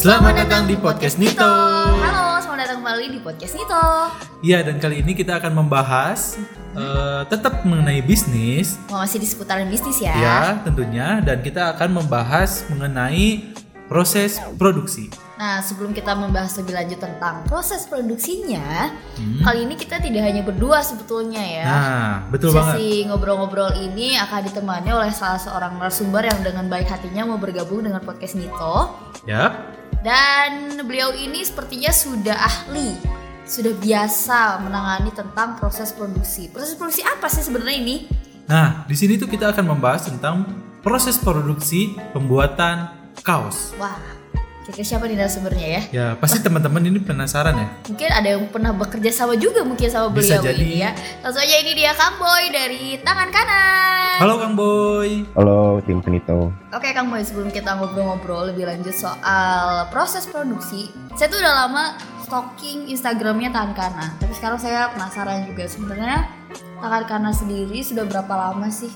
Selamat datang di podcast Nito. Halo, selamat datang kembali di podcast Nito. Iya, dan kali ini kita akan membahas eh, tetap mengenai bisnis, Mau masih di seputaran bisnis ya? ya tentunya, dan kita akan membahas mengenai proses produksi. Nah, sebelum kita membahas lebih lanjut tentang proses produksinya, Hmm. kali ini kita tidak hanya berdua sebetulnya ya. Nah, betul banget. Sesi ngobrol-ngobrol ini akan ditemani oleh salah seorang narasumber yang dengan baik hatinya mau bergabung dengan podcast Nito. Ya, Dan beliau ini sepertinya sudah ahli, sudah biasa menangani tentang proses produksi. Proses produksi apa sih sebenarnya ini? nah di sini tuh kita akan membahas tentang proses produksi pembuatan kaos. Wah, kira-kira siapa nih narasumbernya ya? Ya, pasti teman-teman ini penasaran ya. Mungkin ada yang pernah bekerja sama juga mungkin sama Bisa beliau jadi. ini ya. Langsung aja ini dia Kang Boy dari tangan kanan. Halo Kang Boy. Halo tim Penito. Oke Kang Boy, sebelum kita ngobrol-ngobrol lebih lanjut soal proses produksi, saya tuh udah lama stalking Instagramnya tangan kanan. Tapi sekarang saya penasaran juga sebenarnya tangan kanan sendiri sudah berapa lama sih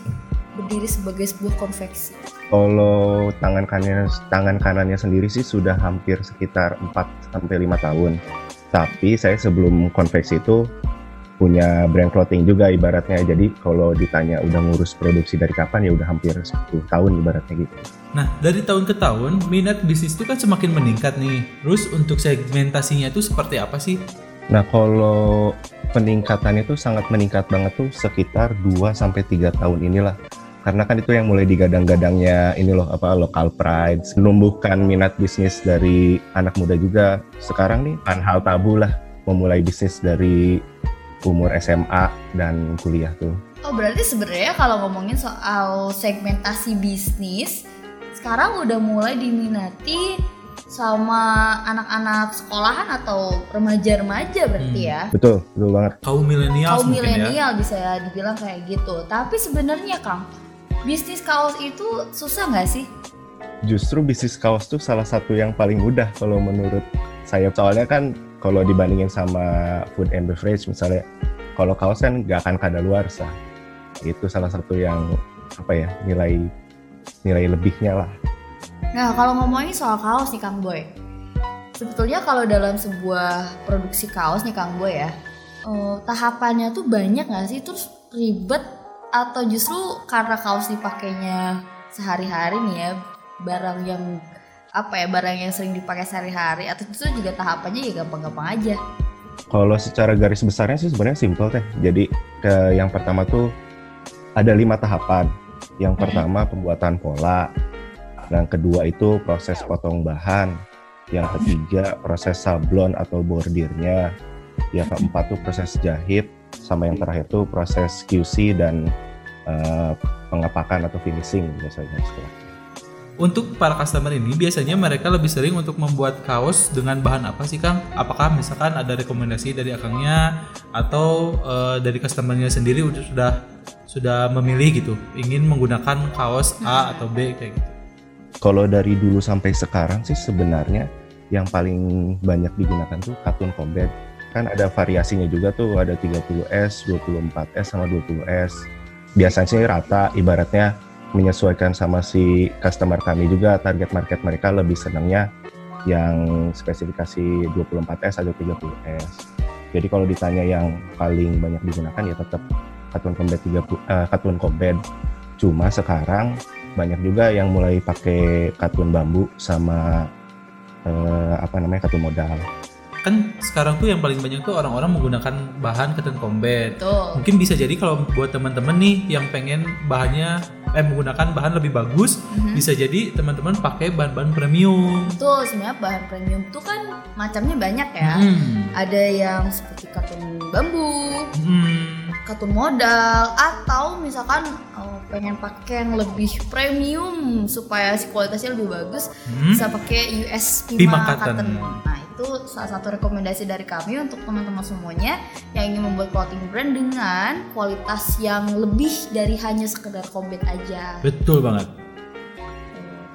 berdiri sebagai sebuah konveksi? Kalau tangan kanannya tangan kanannya sendiri sih sudah hampir sekitar 4 sampai 5 tahun. Tapi saya sebelum konveksi itu punya brand clothing juga ibaratnya. Jadi kalau ditanya udah ngurus produksi dari kapan ya udah hampir 10 tahun ibaratnya gitu. Nah, dari tahun ke tahun minat bisnis itu kan semakin meningkat nih. Terus untuk segmentasinya itu seperti apa sih? Nah, kalau peningkatannya itu sangat meningkat banget tuh sekitar 2 sampai 3 tahun inilah. Karena kan itu yang mulai digadang-gadangnya ini loh apa local pride, menumbuhkan minat bisnis dari anak muda juga. Sekarang nih kan hal tabu lah memulai bisnis dari umur SMA dan kuliah tuh. Oh berarti sebenarnya kalau ngomongin soal segmentasi bisnis sekarang udah mulai diminati sama anak-anak sekolahan atau remaja-remaja berarti Hmm. ya. Betul, betul banget. Kaum milenial Kaum mungkin ya. milenial bisa dibilang kayak gitu. Tapi sebenarnya Kang, bisnis kaos itu susah nggak sih? Justru bisnis kaos tuh salah satu yang paling mudah kalau menurut saya. Soalnya kan kalau dibandingin sama food and beverage misalnya, kalau kaos kan nggak akan kadaluarsa. Itu salah satu yang apa ya nilai nilai lebihnya lah. Nah kalau ngomongin soal kaos nih Kang Boy, sebetulnya kalau dalam sebuah produksi kaos nih Kang Boy ya, eh, tahapannya tuh banyak nggak sih? Terus ribet atau justru karena kaos dipakainya sehari-hari nih ya, barang yang apa ya barang yang sering dipakai sehari-hari atau justru juga tahapannya ya gampang-gampang aja. Kalau secara garis besarnya sih sebenarnya simple teh. Jadi ke yang pertama tuh ada lima tahapan. Yang pertama pembuatan pola, yang kedua itu proses potong bahan, yang ketiga proses sablon atau bordirnya, yang keempat tuh proses jahit, sama yang terakhir tuh proses QC dan eh, pengepakan atau finishing biasanya istilahnya. Untuk para customer ini biasanya mereka lebih sering untuk membuat kaos dengan bahan apa sih Kang? Apakah misalkan ada rekomendasi dari akangnya atau eh, dari customernya sendiri udah sudah sudah memilih gitu ingin menggunakan kaos A atau B kayak gitu? Kalau dari dulu sampai sekarang sih sebenarnya yang paling banyak digunakan tuh katun combat. Kan ada variasinya juga tuh, ada 30S, 24S sama 20S. Biasanya sih rata ibaratnya menyesuaikan sama si customer kami juga target market mereka lebih senangnya yang spesifikasi 24S atau 30S. Jadi kalau ditanya yang paling banyak digunakan ya tetap katun combat 30 eh, katun combat. Cuma sekarang banyak juga yang mulai pakai katun bambu sama eh, apa namanya katun modal. Kan sekarang tuh yang paling banyak tuh orang-orang menggunakan bahan cotton combat. Tuh. Mungkin bisa jadi kalau buat teman-teman nih yang pengen bahannya eh menggunakan bahan lebih bagus, Mhm. bisa jadi teman-teman pakai bahan-bahan premium. Betul, sebenarnya bahan premium tuh kan macamnya banyak ya. Hmm. Ada yang seperti katun bambu, Hmm. katun modal, atau misalkan oh, pengen pakai yang lebih premium supaya si kualitasnya lebih bagus, Hmm. bisa pakai US Pima 5 cotton. cotton. Nah, itu salah satu rekomendasi dari kami untuk teman-teman semuanya yang ingin membuat clothing brand dengan kualitas yang lebih dari hanya sekedar combat aja. Betul banget.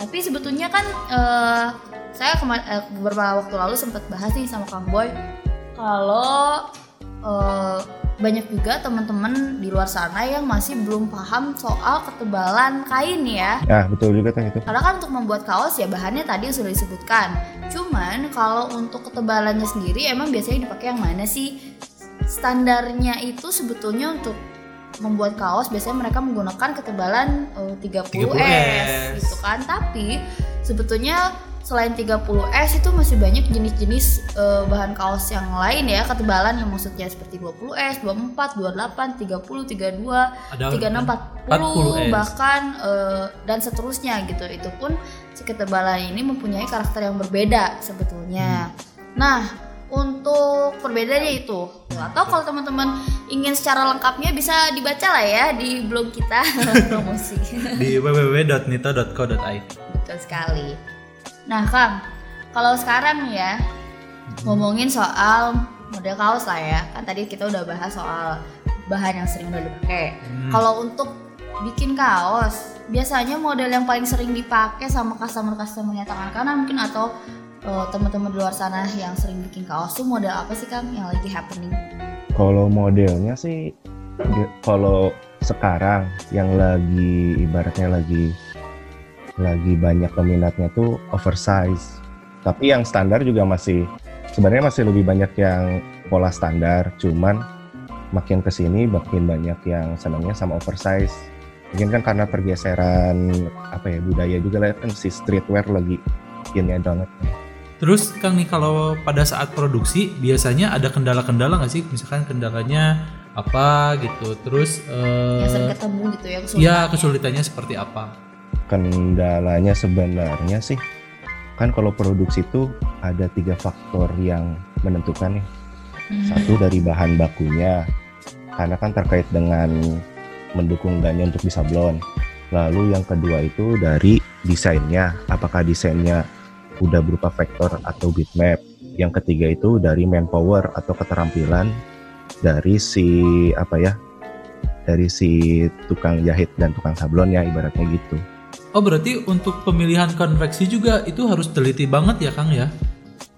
Tapi sebetulnya kan eh, saya eh, beberapa waktu lalu sempat bahas nih sama Kang Boy kalau eh, banyak juga teman-teman di luar sana yang masih belum paham soal ketebalan kain ya. Nah, betul juga tuh itu. Karena kan untuk membuat kaos ya bahannya tadi sudah disebutkan. Cuman kalau untuk ketebalannya sendiri emang biasanya dipakai yang mana sih? Standarnya itu sebetulnya untuk membuat kaos biasanya mereka menggunakan ketebalan uh, 30, 30 S gitu kan. Tapi sebetulnya selain 30S itu masih banyak jenis-jenis uh, bahan kaos yang lain ya ketebalan yang maksudnya seperti 20S, 24, 28, 30, 32, Ada 36, 40, 40S. bahkan uh, dan seterusnya gitu. Itu pun si ketebalan ini mempunyai karakter yang berbeda sebetulnya. Nah, untuk perbedaannya itu atau kalau teman-teman ingin secara lengkapnya bisa dibaca lah ya di blog kita promosi. di www.nito.co.id. Betul sekali. Nah, Kang, kalau sekarang nih ya ngomongin soal model kaos lah ya. Kan tadi kita udah bahas soal bahan yang sering udah dipakai. Hmm. Kalau untuk bikin kaos, biasanya model yang paling sering dipakai sama customer-customer tangan kanan mungkin atau eh, teman-teman di luar sana yang sering bikin kaos tuh model apa sih Kang yang lagi happening? Kalau modelnya sih, kalau sekarang yang lagi ibaratnya lagi lagi banyak peminatnya tuh oversize. Tapi yang standar juga masih sebenarnya masih lebih banyak yang pola standar. Cuman makin ke sini makin banyak yang senangnya sama oversize. Mungkin kan karena pergeseran apa ya budaya juga lah kan si streetwear lagi innya banget. Terus Kang nih kalau pada saat produksi biasanya ada kendala-kendala nggak sih? Misalkan kendalanya apa gitu. Terus eh, yang sering ketemu gitu ya ya kesulitannya. kesulitannya seperti apa? Kendalanya sebenarnya sih kan kalau produksi itu ada tiga faktor yang menentukan nih. Hmm. satu dari bahan bakunya karena kan terkait dengan mendukung dannya untuk disablon lalu yang kedua itu dari desainnya apakah desainnya udah berupa vektor atau bitmap. Yang ketiga itu dari manpower atau keterampilan dari si apa ya dari si tukang jahit dan tukang sablonnya ibaratnya gitu Oh berarti untuk pemilihan konveksi juga itu harus teliti banget ya Kang ya?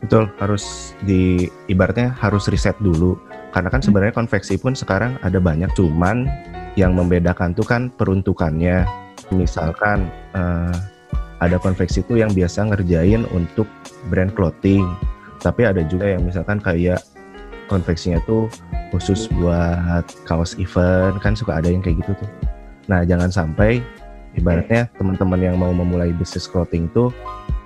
Betul, harus di ibaratnya harus riset dulu. Karena kan sebenarnya konveksi pun sekarang ada banyak, cuman yang membedakan tuh kan peruntukannya. Misalkan eh, ada konveksi itu yang biasa ngerjain untuk brand clothing, tapi ada juga yang misalkan kayak konveksinya tuh khusus buat kaos event, kan suka ada yang kayak gitu tuh. Nah, jangan sampai ibaratnya teman-teman yang mau memulai bisnis clothing tuh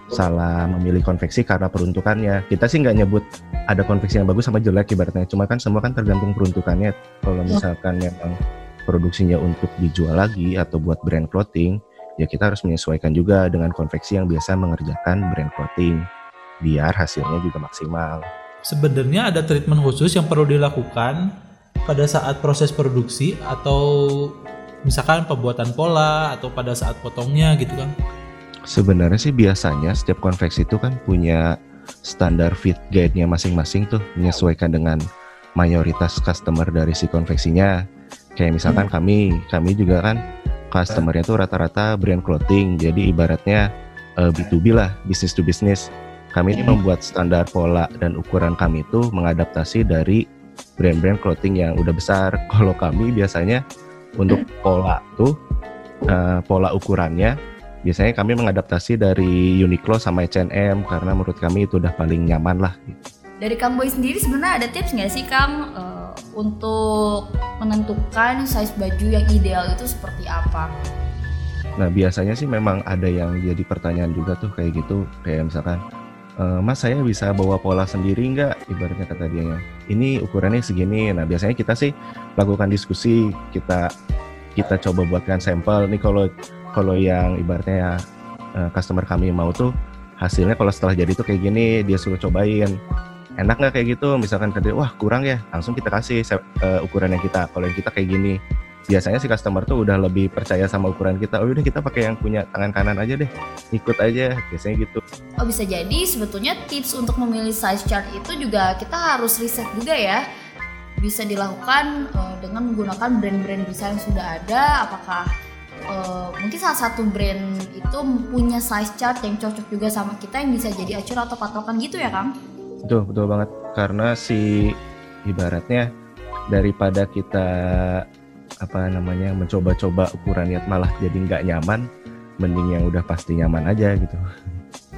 salah memilih konveksi karena peruntukannya. Kita sih nggak nyebut ada konveksi yang bagus sama jelek ibaratnya. Cuma kan semua kan tergantung peruntukannya. Kalau misalkan memang produksinya untuk dijual lagi atau buat brand clothing, ya kita harus menyesuaikan juga dengan konveksi yang biasa mengerjakan brand clothing biar hasilnya juga maksimal. Sebenarnya ada treatment khusus yang perlu dilakukan pada saat proses produksi atau misalkan pembuatan pola atau pada saat potongnya gitu kan? Sebenarnya sih biasanya setiap konveksi itu kan punya standar fit guide-nya masing-masing tuh menyesuaikan dengan mayoritas customer dari si konveksinya. Kayak misalkan kami, kami juga kan customernya tuh rata-rata brand clothing. Jadi ibaratnya eh, B2B lah, business to business. Kami ini membuat standar pola dan ukuran kami itu mengadaptasi dari brand-brand clothing yang udah besar. Kalau kami biasanya untuk pola tuh eh, pola ukurannya biasanya kami mengadaptasi dari Uniqlo sama H&M karena menurut kami itu udah paling nyaman lah. Dari Kang Boy sendiri sebenarnya ada tips nggak sih Kang eh, untuk menentukan size baju yang ideal itu seperti apa? Nah biasanya sih memang ada yang jadi pertanyaan juga tuh kayak gitu kayak misalkan "Eh, Mas saya bisa bawa pola sendiri nggak ibaratnya kata dia ini ukurannya segini. Nah biasanya kita sih lakukan diskusi kita kita coba buatkan sampel. Nih kalau kalau yang ibaratnya eh, customer kami mau tuh hasilnya kalau setelah jadi tuh kayak gini dia suruh cobain. Enak nggak kayak gitu? Misalkan dia wah kurang ya. Langsung kita kasih eh, ukuran yang kita kalau yang kita kayak gini biasanya si customer tuh udah lebih percaya sama ukuran kita oh udah kita pakai yang punya tangan kanan aja deh ikut aja biasanya gitu Oh bisa jadi sebetulnya tips untuk memilih size chart itu juga kita harus riset juga ya. Bisa dilakukan eh, dengan menggunakan brand-brand besar yang sudah ada. Apakah eh, mungkin salah satu brand itu punya size chart yang cocok juga sama kita yang bisa jadi acuan atau patokan gitu ya Kang? betul betul banget karena si ibaratnya daripada kita apa namanya mencoba-coba ukuran lihat malah jadi nggak nyaman mending yang udah pasti nyaman aja gitu.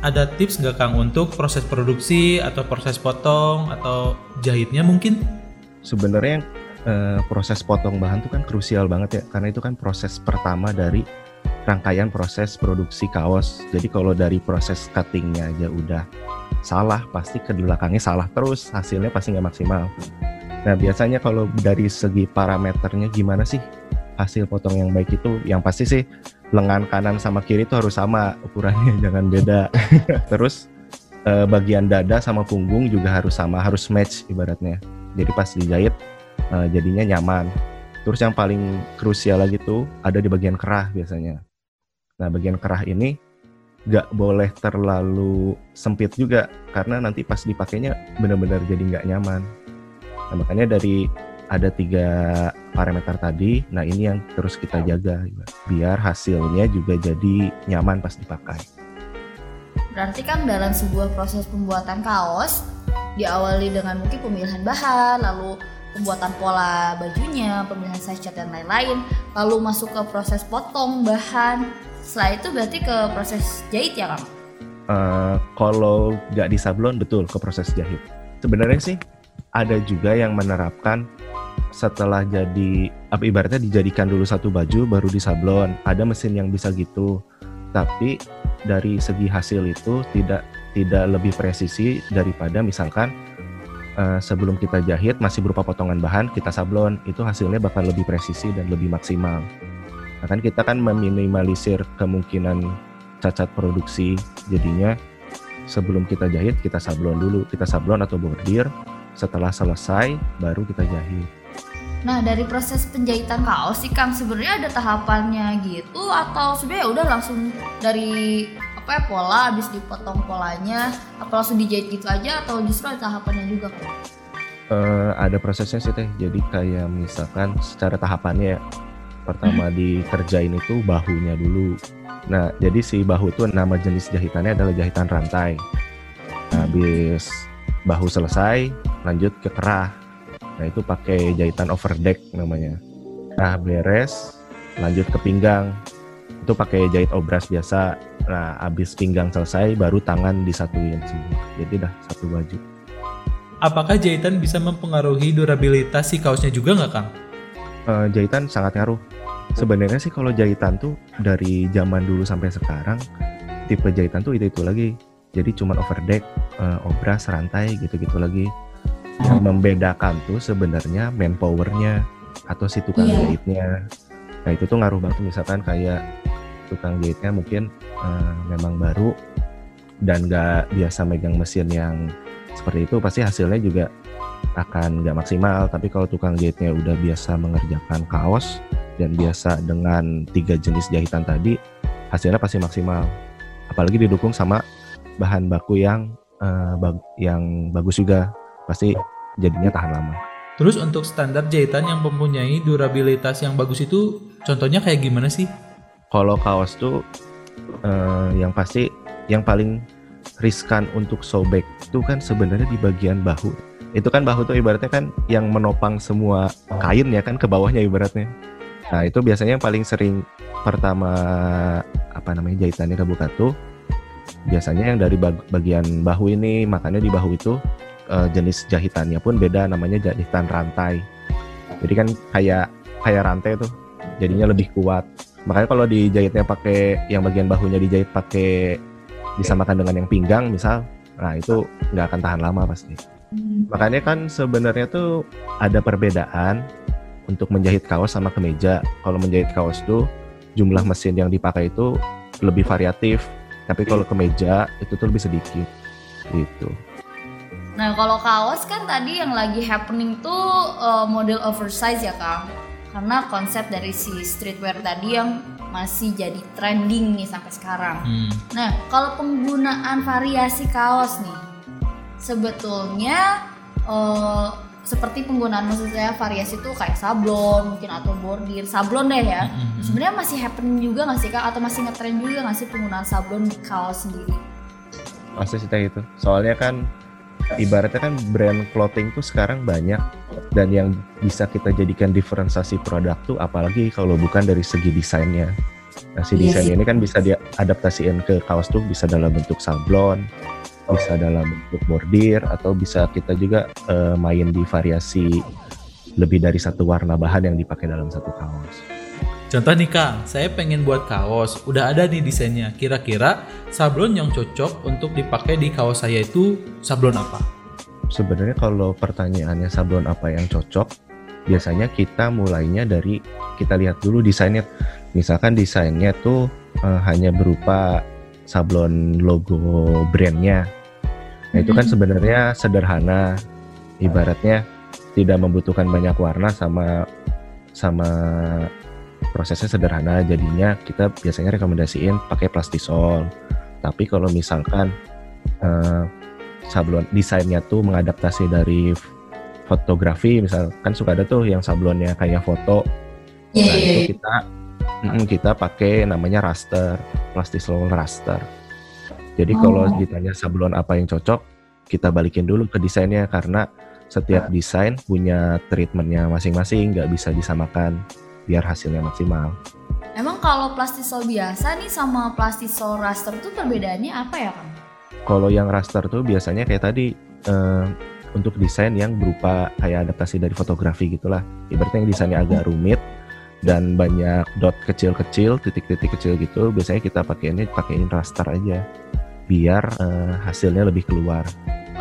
Ada tips nggak Kang untuk proses produksi atau proses potong atau jahitnya mungkin? sebenarnya eh, proses potong bahan tuh kan krusial banget ya karena itu kan proses pertama dari rangkaian proses produksi kaos. Jadi kalau dari proses cuttingnya aja udah salah pasti ke belakangnya salah terus hasilnya pasti nggak maksimal nah biasanya kalau dari segi parameternya gimana sih? Hasil potong yang baik itu yang pasti sih lengan kanan sama kiri itu harus sama ukurannya jangan beda. Terus eh, bagian dada sama punggung juga harus sama harus match ibaratnya. Jadi pas dijahit eh, jadinya nyaman. Terus yang paling krusial lagi tuh ada di bagian kerah biasanya. Nah bagian kerah ini nggak boleh terlalu sempit juga karena nanti pas dipakainya benar-benar jadi nggak nyaman nah makanya dari ada tiga parameter tadi nah ini yang terus kita jaga biar hasilnya juga jadi nyaman pas dipakai Berarti kan dalam sebuah proses pembuatan kaos diawali dengan mungkin pemilihan bahan, lalu pembuatan pola bajunya, pemilihan size cat dan lain-lain, lalu masuk ke proses potong bahan. Setelah itu berarti ke proses jahit ya, Kang? Eh, kalau nggak di sablon betul ke proses jahit. Sebenarnya sih ada juga yang menerapkan setelah jadi apa ibaratnya dijadikan dulu satu baju baru disablon. Ada mesin yang bisa gitu. Tapi dari segi hasil itu tidak tidak lebih presisi daripada misalkan eh, sebelum kita jahit masih berupa potongan bahan kita sablon itu hasilnya bakal lebih presisi dan lebih maksimal. Nah, kan kita kan meminimalisir kemungkinan cacat produksi jadinya sebelum kita jahit kita sablon dulu kita sablon atau bordir setelah selesai baru kita jahit Nah, dari proses penjahitan kaos sih Kang sebenarnya ada tahapannya gitu atau sebenarnya ya udah langsung dari apa ya pola habis dipotong polanya atau langsung dijahit gitu aja atau justru ada tahapannya juga Kang? Eh, ada prosesnya sih teh. Jadi kayak misalkan secara tahapannya ya, pertama dikerjain itu bahunya dulu. Nah jadi si bahu itu nama jenis jahitannya adalah jahitan rantai. Nah, habis bahu selesai lanjut ke kerah nah itu pakai jahitan overdeck namanya nah beres lanjut ke pinggang itu pakai jahit obras biasa nah habis pinggang selesai baru tangan disatuin semua jadi dah satu baju Apakah jahitan bisa mempengaruhi durabilitas si kaosnya juga nggak Kang? Eh, jahitan sangat ngaruh. Sebenarnya sih kalau jahitan tuh dari zaman dulu sampai sekarang tipe jahitan tuh itu itu lagi. Jadi cuma overdeck, eh, obras, rantai gitu-gitu lagi. Yang membedakan tuh sebenarnya manpowernya atau si tukang Iya. jahitnya. Nah itu tuh ngaruh banget misalkan kayak tukang jahitnya mungkin eh, memang baru dan nggak biasa megang mesin yang seperti itu pasti hasilnya juga akan nggak maksimal tapi kalau tukang jahitnya udah biasa mengerjakan kaos dan biasa dengan tiga jenis jahitan tadi hasilnya pasti maksimal apalagi didukung sama bahan baku yang eh, bag- yang bagus juga pasti jadinya tahan lama. Terus untuk standar jahitan yang mempunyai durabilitas yang bagus itu contohnya kayak gimana sih? kalau kaos tuh eh, yang pasti yang paling riskan untuk sobek itu kan sebenarnya di bagian bahu. Itu kan bahu tuh ibaratnya kan yang menopang semua kain ya kan ke bawahnya ibaratnya. Nah itu biasanya yang paling sering pertama apa namanya jahitannya kebuka tuh biasanya yang dari bag- bagian bahu ini makanya di bahu itu eh, jenis jahitannya pun beda namanya jahitan rantai. Jadi kan kayak kayak rantai tuh jadinya lebih kuat. Makanya kalau dijahitnya pakai yang bagian bahunya dijahit pakai disamakan dengan yang pinggang misal nah itu nggak akan tahan lama pasti. Makanya kan sebenarnya tuh ada perbedaan untuk menjahit kaos sama kemeja. Kalau menjahit kaos tuh jumlah mesin yang dipakai itu lebih variatif. Tapi kalau kemeja itu tuh lebih sedikit. Gitu Nah kalau kaos kan tadi yang lagi happening tuh eh, model oversize ya Kang Karena konsep dari si streetwear tadi yang masih jadi trending nih sampai sekarang Hmm. Nah kalau penggunaan variasi kaos nih Sebetulnya eh, seperti penggunaan maksud saya variasi itu kayak sablon mungkin atau bordir Sablon deh ya Mhm. Sebenarnya masih happening juga nggak sih Kang? Atau masih ngetrend juga nggak sih penggunaan sablon di kaos sendiri? Masa sih kayak gitu soalnya kan ibaratnya kan brand clothing tuh sekarang banyak dan yang bisa kita jadikan diferensiasi produk tuh apalagi kalau bukan dari segi desainnya. Nah, si Iya desain sih. ini kan bisa diadaptasikan ke kaos tuh bisa dalam bentuk sablon, bisa dalam bentuk bordir atau bisa kita juga eh, main di variasi lebih dari satu warna bahan yang dipakai dalam satu kaos. Contoh nih Kang, saya pengen buat kaos, udah ada nih desainnya. Kira-kira sablon yang cocok untuk dipakai di kaos saya itu sablon apa? Sebenarnya kalau pertanyaannya sablon apa yang cocok, biasanya kita mulainya dari kita lihat dulu desainnya. Misalkan desainnya tuh eh, hanya berupa sablon logo brandnya. Nah itu kan Mhm. sebenarnya sederhana, ibaratnya tidak membutuhkan banyak warna sama sama prosesnya sederhana. Jadinya kita biasanya rekomendasiin pakai plastisol. Tapi kalau misalkan eh, sablon desainnya tuh mengadaptasi dari fotografi misalkan suka ada tuh yang sablonnya kayak foto Iya, nah iya, itu iya. kita mm, kita pakai namanya raster plastisol raster jadi kalau Oh. ditanya sablon apa yang cocok kita balikin dulu ke desainnya karena setiap desain punya treatmentnya masing-masing nggak bisa disamakan biar hasilnya maksimal Emang kalau plastisol biasa nih sama plastisol raster tuh perbedaannya apa ya Kang? Kalau yang raster tuh biasanya kayak tadi eh, untuk desain yang berupa kayak adaptasi dari fotografi gitulah. Ibaratnya yang desainnya agak rumit dan banyak dot kecil-kecil, titik-titik kecil gitu. Biasanya kita pakainya pakein raster aja biar eh, hasilnya lebih keluar.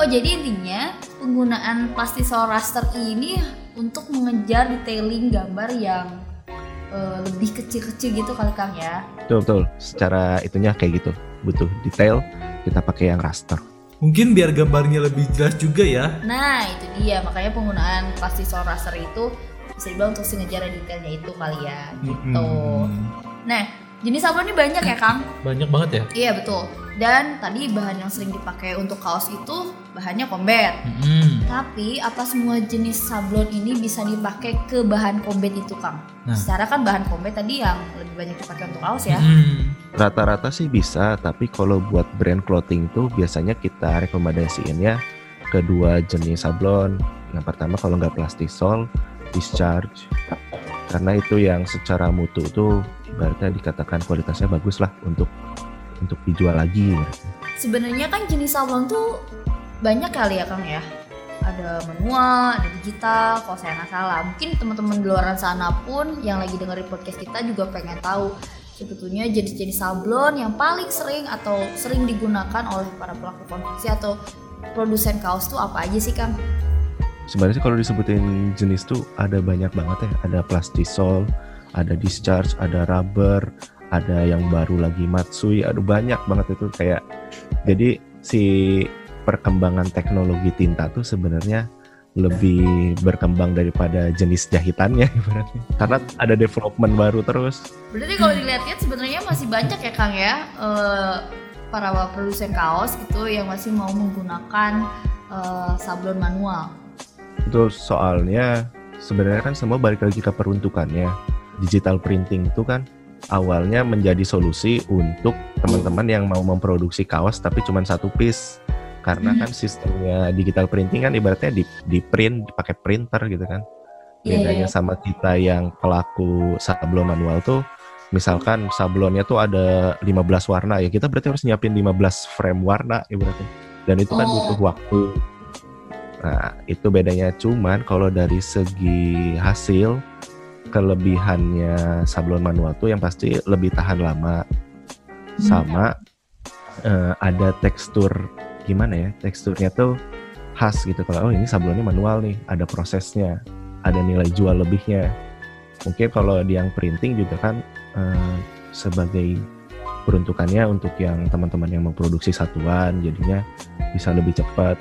Oh jadi intinya penggunaan plastisol raster ini untuk mengejar detailing gambar yang eh, lebih kecil-kecil gitu kali Kang ya? Betul betul. Secara itunya kayak gitu. Butuh detail kita pakai yang raster. Mungkin biar gambarnya lebih jelas juga ya. Nah itu dia makanya penggunaan plastisol raster itu bisa dibilang untuk si ngejar detailnya itu kali ya gitu. Mm-mm. Nah jenis sablon ini banyak ya Kang? Banyak banget ya. Iya betul. Dan tadi bahan yang sering dipakai untuk kaos itu bahannya combat. Mm-mm. Tapi apa semua jenis sablon ini bisa dipakai ke bahan combat itu Kang? Nah. Secara kan bahan combat tadi yang lebih banyak dipakai untuk kaos ya. Mm-mm. Rata-rata sih bisa, tapi kalau buat brand clothing tuh biasanya kita rekomendasiinnya kedua jenis sablon. Yang pertama kalau nggak plastisol, discharge. Karena itu yang secara mutu tuh ibaratnya dikatakan kualitasnya bagus lah untuk untuk dijual lagi. ibaratnya. Sebenarnya kan jenis sablon tuh banyak kali ya Kang ya. Ada manual, ada digital, kalau saya nggak salah. Mungkin teman-teman di luar sana pun yang lagi dengerin podcast kita juga pengen tahu sebetulnya jenis-jenis sablon yang paling sering atau sering digunakan oleh para pelaku konveksi atau produsen kaos tuh apa aja sih Kang? Sebenarnya kalau disebutin jenis tuh ada banyak banget ya. Ada plastisol, ada discharge, ada rubber, ada yang baru lagi matsui, ada banyak banget itu kayak. Jadi si perkembangan teknologi tinta tuh sebenarnya lebih berkembang daripada jenis jahitannya ibaratnya. Karena ada development baru terus. Berarti kalau dilihat-lihat sebenarnya masih banyak ya Kang ya eh, para produsen kaos gitu yang masih mau menggunakan eh, sablon manual. Itu soalnya sebenarnya kan semua balik lagi ke peruntukannya. Digital printing itu kan awalnya menjadi solusi untuk teman-teman yang mau memproduksi kaos tapi cuma satu piece. Karena Hmm. kan sistemnya digital printing kan ibaratnya di, di print pakai printer gitu kan. Iya, Bedanya iya. sama kita yang pelaku sablon manual tuh misalkan sablonnya tuh ada 15 warna ya kita berarti harus nyiapin 15 frame warna ibaratnya. Dan itu kan Oh. butuh waktu. Nah, itu bedanya cuman kalau dari segi hasil kelebihannya sablon manual tuh yang pasti lebih tahan lama. Sama eh, ada tekstur gimana ya teksturnya tuh khas gitu. Kalau oh ini sablonnya manual nih ada prosesnya ada nilai jual lebihnya. Mungkin kalau di yang printing juga kan eh, sebagai peruntukannya untuk yang teman-teman yang memproduksi satuan jadinya bisa lebih cepat.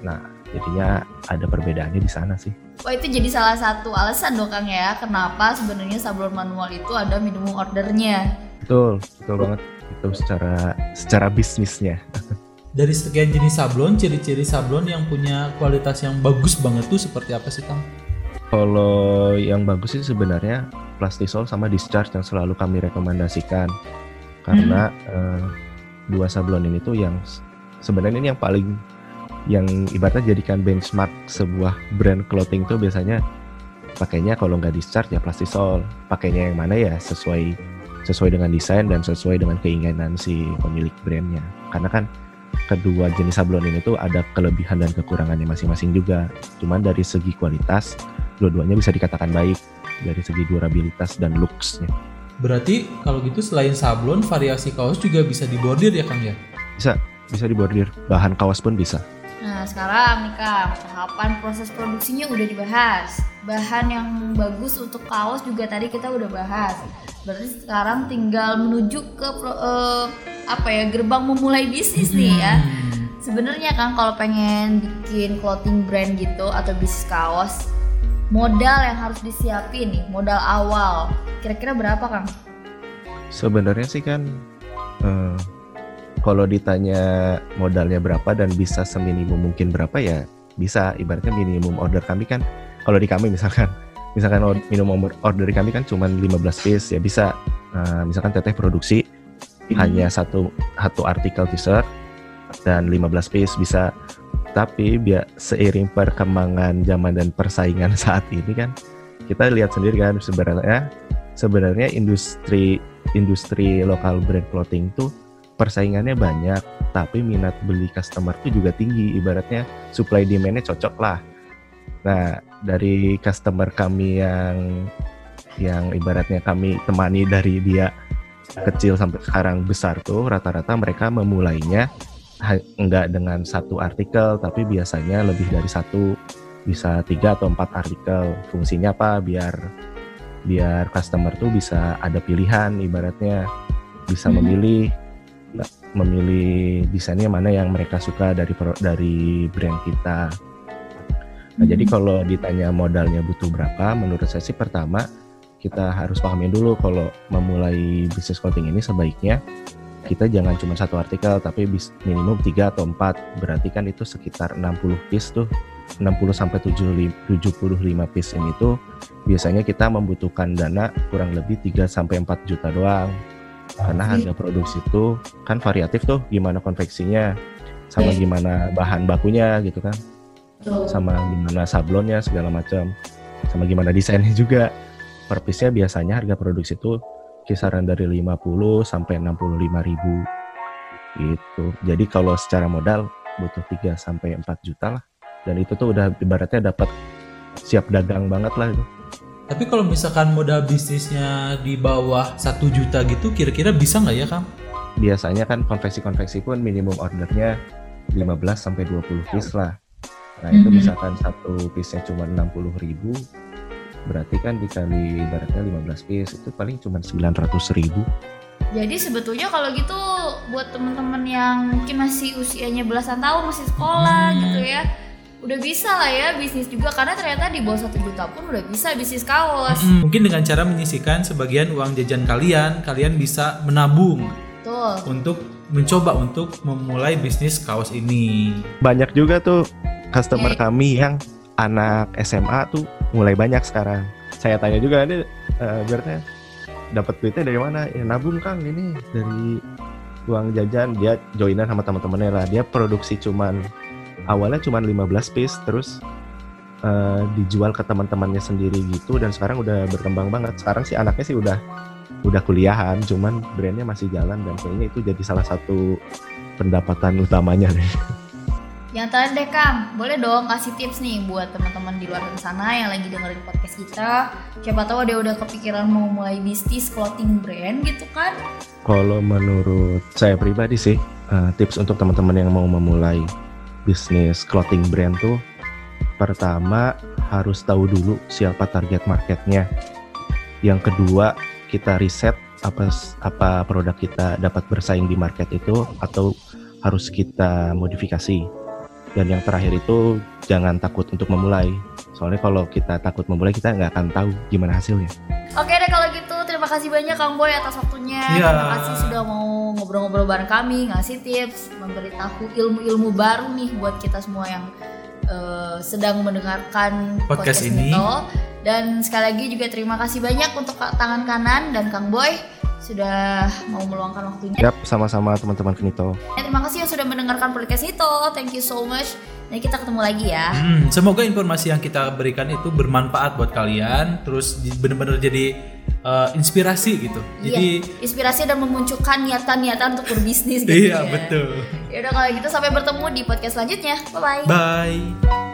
Nah jadinya ada perbedaannya di sana sih Wah itu jadi salah satu alasan dong Kang ya kenapa sebenarnya sablon manual itu ada minimum ordernya. betul betul banget itu secara secara bisnisnya Dari sekian jenis sablon, ciri-ciri sablon yang punya kualitas yang bagus banget tuh seperti apa sih Kang? Kalau yang bagus sih sebenarnya plastisol sama discharge yang selalu kami rekomendasikan karena eh, dua sablon ini tuh yang sebenarnya ini yang paling yang ibaratnya jadikan benchmark sebuah brand clothing tuh biasanya pakainya kalau nggak discharge ya plastisol pakainya yang mana ya sesuai sesuai dengan desain dan sesuai dengan keinginan si pemilik brandnya. Karena kan kedua jenis sablon ini tuh ada kelebihan dan kekurangannya masing-masing juga. Cuman dari segi kualitas dua-duanya bisa dikatakan baik dari segi durabilitas dan looksnya. Berarti kalau gitu selain sablon, variasi kaos juga bisa dibordir ya Kang ya? bisa bisa dibordir. Bahan kaos pun bisa sekarang nih Kang, tahapan proses produksinya udah dibahas. Bahan yang bagus untuk kaos juga tadi kita udah bahas. Berarti sekarang tinggal menuju ke eh, apa ya gerbang memulai bisnis nih ya. Hmm. Sebenarnya kan kalau pengen bikin clothing brand gitu atau bisnis kaos, modal yang harus disiapin nih, modal awal. Kira-kira berapa Kang? Sebenarnya sih kan eh, kalau ditanya modalnya berapa dan bisa seminimum mungkin berapa ya bisa. Ibaratnya minimum order kami kan kalau di kami misalkan misalkan minimum order- kami kan cuma 15 piece ya bisa. Eh, misalkan teteh produksi hanya satu satu artikel t-shirt dan 15 piece bisa. Tapi biar seiring perkembangan zaman dan persaingan saat ini kan kita lihat sendiri kan sebenarnya sebenarnya industri industri lokal brand clothing tuh persaingannya banyak tapi minat beli customer tuh juga tinggi. Ibaratnya supply demandnya cocok lah. Nah dari customer kami yang yang ibaratnya kami temani dari dia kecil sampai sekarang besar tuh rata-rata mereka memulainya enggak dengan satu artikel tapi biasanya lebih dari satu bisa tiga atau empat artikel. Fungsinya apa? Biar biar customer tuh bisa ada pilihan ibaratnya bisa Mhm. memilih memilih desainnya mana yang mereka suka dari dari brand kita. Nah, jadi Mhm. kalau ditanya modalnya butuh berapa, menurut saya sih pertama kita harus pahamin dulu kalau memulai bisnis clothing ini sebaiknya kita jangan cuma satu artikel tapi bis- minimum 3 atau 4 berarti kan itu sekitar 60 piece tuh 60 sampai 75 75 piece ini tuh biasanya kita membutuhkan dana kurang lebih 3 sampai 4 juta doang karena harga produksi itu kan variatif tuh gimana konveksinya sama gimana bahan bakunya gitu kan. Sama gimana sablonnya segala macam. Sama gimana desainnya juga. Per piece-nya biasanya harga produksi itu kisaran dari 50 sampai 65 ribu. Gitu. Jadi kalau secara modal butuh 3 sampai 4 juta lah. Dan itu tuh udah ibaratnya dapat siap dagang banget lah itu Tapi kalau misalkan modal bisnisnya di bawah satu juta gitu, kira-kira bisa nggak ya Kang? biasanya kan konveksi-konveksi pun minimum ordernya 15 sampai 20 piece lah. Nah, itu Mhm. misalkan satu piece-nya cuma 60 ribu, berarti kan dikali ibaratnya 15 piece itu paling cuma 900 ribu. Jadi sebetulnya kalau gitu buat temen-temen yang mungkin masih usianya belasan tahun masih sekolah Hmm. gitu ya, udah bisa lah ya bisnis juga karena ternyata di bawah satu juta pun udah bisa bisnis kaos. Mm, Mungkin dengan cara menyisihkan sebagian uang jajan kalian, kalian bisa menabung Betul. untuk mencoba untuk memulai bisnis kaos ini. Banyak juga tuh customer kami yang anak SMA tuh mulai banyak sekarang. Saya tanya juga ini eh, ibaratnya dapat duitnya dari mana? Ya nabung Kang ini dari uang jajan dia joinan sama teman-temannya lah. Dia produksi cuman awalnya cuman 15 piece terus eh, dijual ke teman-temannya sendiri gitu dan sekarang udah berkembang banget. Sekarang sih anaknya sih udah udah kuliahan, cuman brandnya masih jalan dan kayaknya itu jadi salah satu pendapatan utamanya deh. Yang terakhir deh Kang, boleh dong kasih tips nih buat teman-teman di luar sana yang lagi dengerin podcast kita. Siapa tahu dia udah kepikiran mau mulai bisnis clothing brand gitu kan? Kalau menurut saya pribadi sih, eh, tips untuk teman-teman yang mau memulai bisnis clothing brand tuh, pertama harus tahu dulu siapa target marketnya. Yang kedua, kita riset apa apa produk kita dapat bersaing di market itu atau harus kita modifikasi. Dan yang terakhir itu jangan takut untuk memulai. Soalnya kalau kita takut memulai kita nggak akan tahu gimana hasilnya. Oke deh kalau gitu terima kasih banyak Kang Boy atas waktunya. Iya. Terima kasih sudah mau ngobrol-ngobrol bareng kami, ngasih tips, memberitahu ilmu-ilmu baru nih buat kita semua yang eh, sedang mendengarkan Podcast ini. Mito. Dan sekali lagi juga terima kasih banyak untuk Kak tangan kanan dan Kang Boy. Sudah mau meluangkan waktunya. Yap, sama-sama teman-teman Knito. Ya, terima kasih yang sudah mendengarkan podcast itu. Thank you so much. Dan kita ketemu lagi ya. Hmm, semoga informasi yang kita berikan itu bermanfaat buat kalian, terus bener-bener jadi eh, inspirasi gitu. Jadi Iya, inspirasi dan memunculkan niatan-niatan untuk berbisnis gitu iya ya. betul. Ya udah kalau gitu sampai bertemu di podcast selanjutnya. Bye bye. Bye.